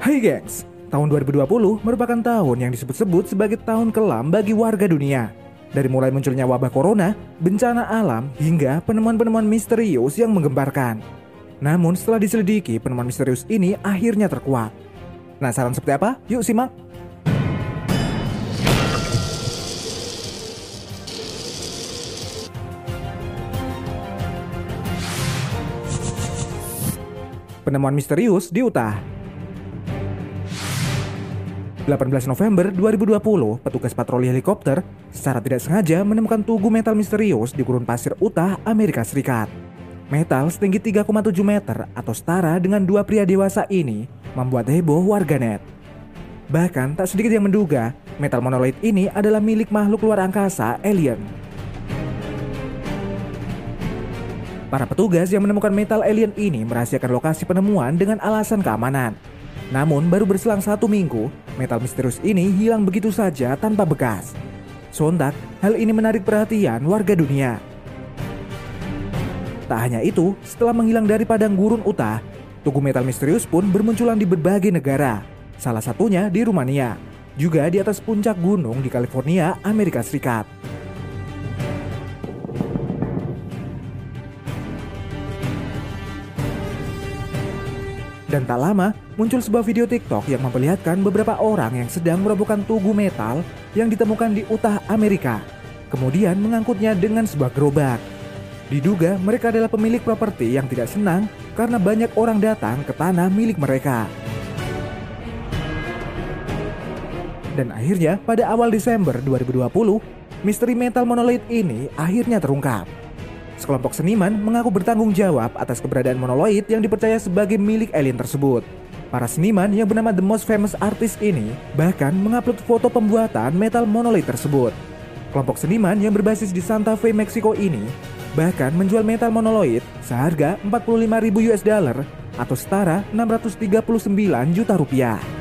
Hai gengs, tahun 2020 merupakan tahun yang disebut-sebut sebagai tahun kelam bagi warga dunia. Dari mulai munculnya wabah corona, bencana alam, hingga penemuan-penemuan misterius yang menggemparkan. Namun setelah diselidiki, penemuan misterius ini akhirnya terkuak. Penasaran seperti apa? Yuk simak! Penemuan misterius di Utah 18 November 2020, petugas patroli helikopter secara tidak sengaja menemukan tugu metal misterius di gurun pasir Utah, Amerika Serikat. Metal setinggi 3,7 meter atau setara dengan dua pria dewasa ini membuat heboh warganet. Bahkan tak sedikit yang menduga metal monolith ini adalah milik makhluk luar angkasa alien. Para petugas yang menemukan metal alien ini merahasiakan lokasi penemuan dengan alasan keamanan. Namun baru berselang satu minggu, metal misterius ini hilang begitu saja tanpa bekas. Sontak, hal ini menarik perhatian warga dunia. Tak hanya itu, setelah menghilang dari padang gurun Utah, tugu metal misterius pun bermunculan di berbagai negara. Salah satunya di Rumania, juga di atas puncak gunung di California, Amerika Serikat. Dan tak lama, muncul sebuah video TikTok yang memperlihatkan beberapa orang yang sedang merobohkan tugu metal yang ditemukan di Utah, Amerika. Kemudian mengangkutnya dengan sebuah gerobak. Diduga mereka adalah pemilik properti yang tidak senang karena banyak orang datang ke tanah milik mereka. Dan akhirnya pada awal Desember 2020, misteri metal monolith ini akhirnya terungkap. Sekelompok seniman mengaku bertanggung jawab atas keberadaan monolith yang dipercaya sebagai milik alien tersebut. Para seniman yang bernama The Most Famous Artist ini bahkan mengupload foto pembuatan metal monolith tersebut. Kelompok seniman yang berbasis di Santa Fe, Meksiko ini bahkan menjual metal monolith seharga 45.000 US dollar atau setara 639 juta rupiah.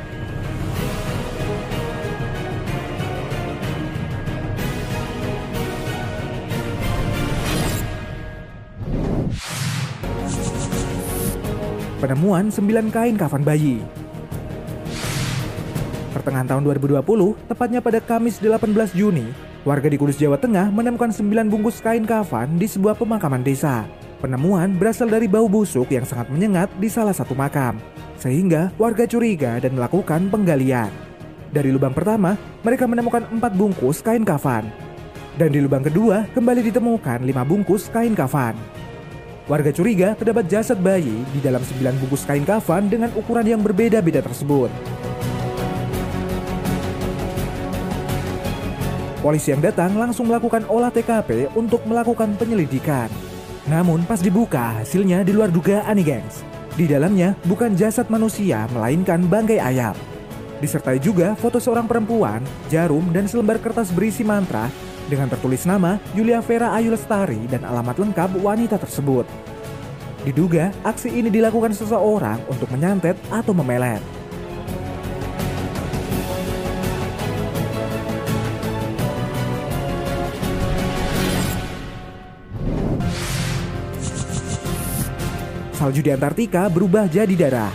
Penemuan 9 kain kafan bayi. Pertengahan tahun 2020, tepatnya pada Kamis 18 Juni, warga di Kudus, Jawa Tengah menemukan 9 bungkus kain kafan di sebuah pemakaman desa. Penemuan berasal dari bau busuk yang sangat menyengat di salah satu makam, sehingga warga curiga dan melakukan penggalian. Dari lubang pertama, mereka menemukan 4 bungkus kain kafan. Dan di lubang kedua, kembali ditemukan 5 bungkus kain kafan. Warga curiga terdapat jasad bayi di dalam sembilan bungkus kain kafan dengan ukuran yang berbeda-beda tersebut. Polisi yang datang langsung melakukan olah TKP untuk melakukan penyelidikan. Namun pas dibuka hasilnya di luar dugaan nih gengs. Di dalamnya bukan jasad manusia melainkan bangkai ayam. Disertai juga foto seorang perempuan, jarum, dan selembar kertas berisi mantra dengan tertulis nama Yulia Vera Ayu Lestari dan alamat lengkap wanita tersebut. Diduga aksi ini dilakukan seseorang untuk menyantet atau memelet. Salju di Antartika berubah jadi darah.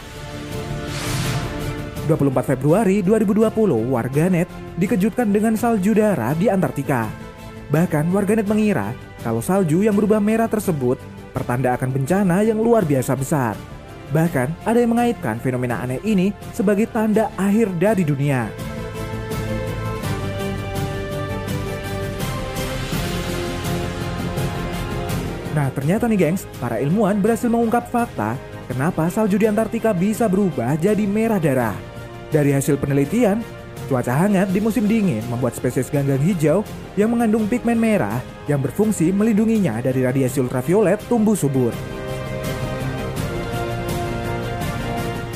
24 Februari 2020, warganet dikejutkan dengan salju darah di Antartika. Bahkan warganet mengira kalau salju yang berubah merah tersebut pertanda akan bencana yang luar biasa besar. Bahkan ada yang mengaitkan fenomena aneh ini sebagai tanda akhir dari dunia. Nah ternyata nih gengs, para ilmuwan berhasil mengungkap fakta kenapa salju di Antartika bisa berubah jadi merah darah. Dari hasil penelitian, Cuaca hangat di musim dingin membuat spesies ganggang hijau yang mengandung pigmen merah yang berfungsi melindunginya dari radiasi ultraviolet tumbuh subur.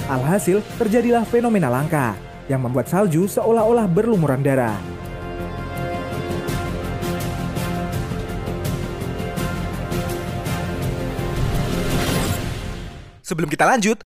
Alhasil, terjadilah fenomena langka yang membuat salju seolah-olah berlumuran darah. Sebelum kita lanjut,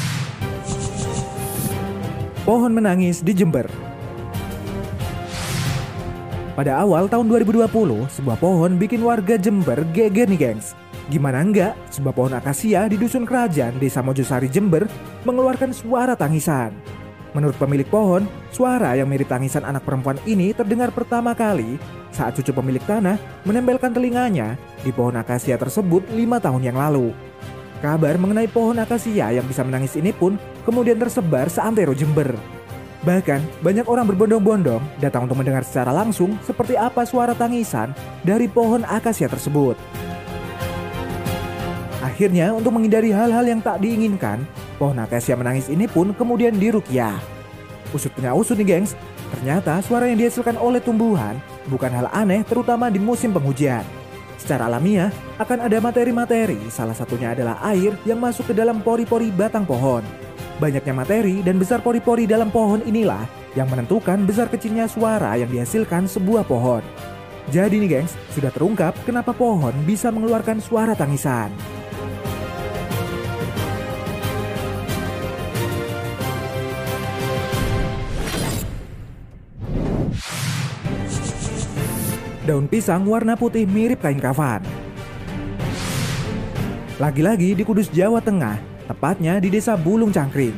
Pohon menangis di Jember. Pada awal tahun 2020, sebuah pohon bikin warga Jember geger nih gengs. Gimana enggak, sebuah pohon akasia di Dusun Kerajaan, Desa Mojosari, Jember, mengeluarkan suara tangisan. Menurut pemilik pohon, suara yang mirip tangisan anak perempuan ini terdengar pertama kali saat cucu pemilik tanah menempelkan telinganya di pohon akasia tersebut lima tahun yang lalu. Kabar mengenai pohon akasia yang bisa menangis ini pun kemudian tersebar seantero Jember. Bahkan, banyak orang berbondong-bondong datang untuk mendengar secara langsung seperti apa suara tangisan dari pohon akasia tersebut. Akhirnya, untuk menghindari hal-hal yang tak diinginkan, pohon akasia menangis ini pun kemudian dirukyah. Usut punya usut nih gengs, ternyata suara yang dihasilkan oleh tumbuhan bukan hal aneh terutama di musim penghujan. Secara alamiah, akan ada materi-materi, salah satunya adalah air yang masuk ke dalam pori-pori batang pohon. Banyaknya materi dan besar pori-pori dalam pohon inilah yang menentukan besar kecilnya suara yang dihasilkan sebuah pohon. Jadi nih gengs, sudah terungkap kenapa pohon bisa mengeluarkan suara tangisan. daun pisang warna putih mirip kain kafan. Lagi-lagi di Kudus, Jawa Tengah, tepatnya di desa Bulung Cangkring.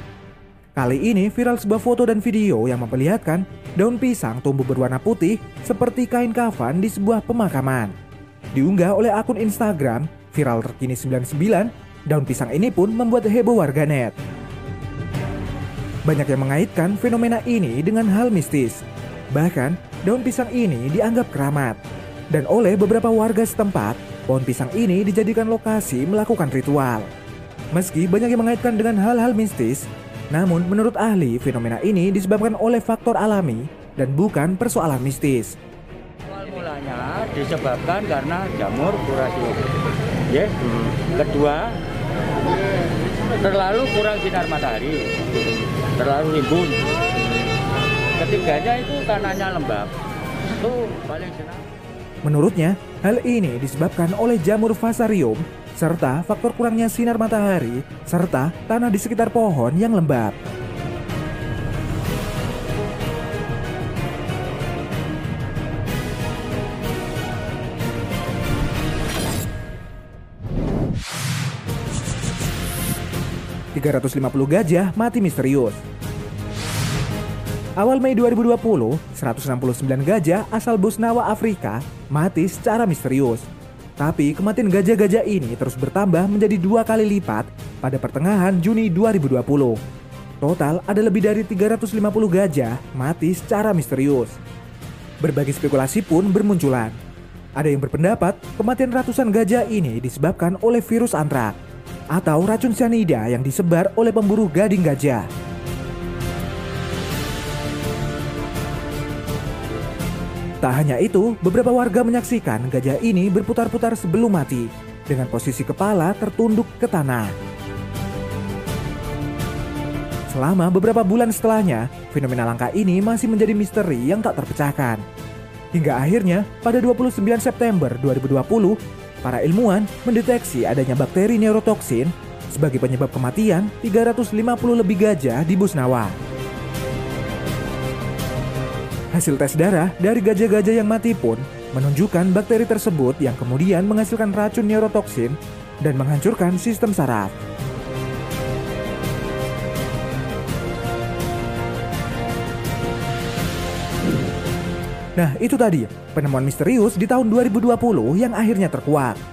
Kali ini viral sebuah foto dan video yang memperlihatkan daun pisang tumbuh berwarna putih seperti kain kafan di sebuah pemakaman. Diunggah oleh akun Instagram viral terkini 99, daun pisang ini pun membuat heboh warganet. Banyak yang mengaitkan fenomena ini dengan hal mistis. Bahkan, daun pisang ini dianggap keramat. Dan oleh beberapa warga setempat, pohon pisang ini dijadikan lokasi melakukan ritual. Meski banyak yang mengaitkan dengan hal-hal mistis, namun menurut ahli fenomena ini disebabkan oleh faktor alami dan bukan persoalan mistis. Awal mulanya disebabkan karena jamur kurasium. Ya. Kedua, terlalu kurang sinar matahari, terlalu rimbun ketiganya itu tanahnya lembab itu paling senang Menurutnya, hal ini disebabkan oleh jamur vasarium serta faktor kurangnya sinar matahari serta tanah di sekitar pohon yang lembab. ...350 gajah mati misterius. Awal Mei 2020, 169 gajah asal Bosnawa Afrika mati secara misterius. Tapi kematian gajah-gajah ini terus bertambah menjadi dua kali lipat pada pertengahan Juni 2020. Total ada lebih dari 350 gajah mati secara misterius. Berbagai spekulasi pun bermunculan. Ada yang berpendapat kematian ratusan gajah ini disebabkan oleh virus antrak atau racun cyanida yang disebar oleh pemburu gading gajah. Tak hanya itu, beberapa warga menyaksikan gajah ini berputar-putar sebelum mati dengan posisi kepala tertunduk ke tanah. Selama beberapa bulan setelahnya, fenomena langka ini masih menjadi misteri yang tak terpecahkan. Hingga akhirnya, pada 29 September 2020, para ilmuwan mendeteksi adanya bakteri neurotoksin sebagai penyebab kematian 350 lebih gajah di Busnawa. Hasil tes darah dari gajah-gajah yang mati pun menunjukkan bakteri tersebut yang kemudian menghasilkan racun neurotoksin dan menghancurkan sistem saraf. Nah, itu tadi penemuan misterius di tahun 2020 yang akhirnya terkuak.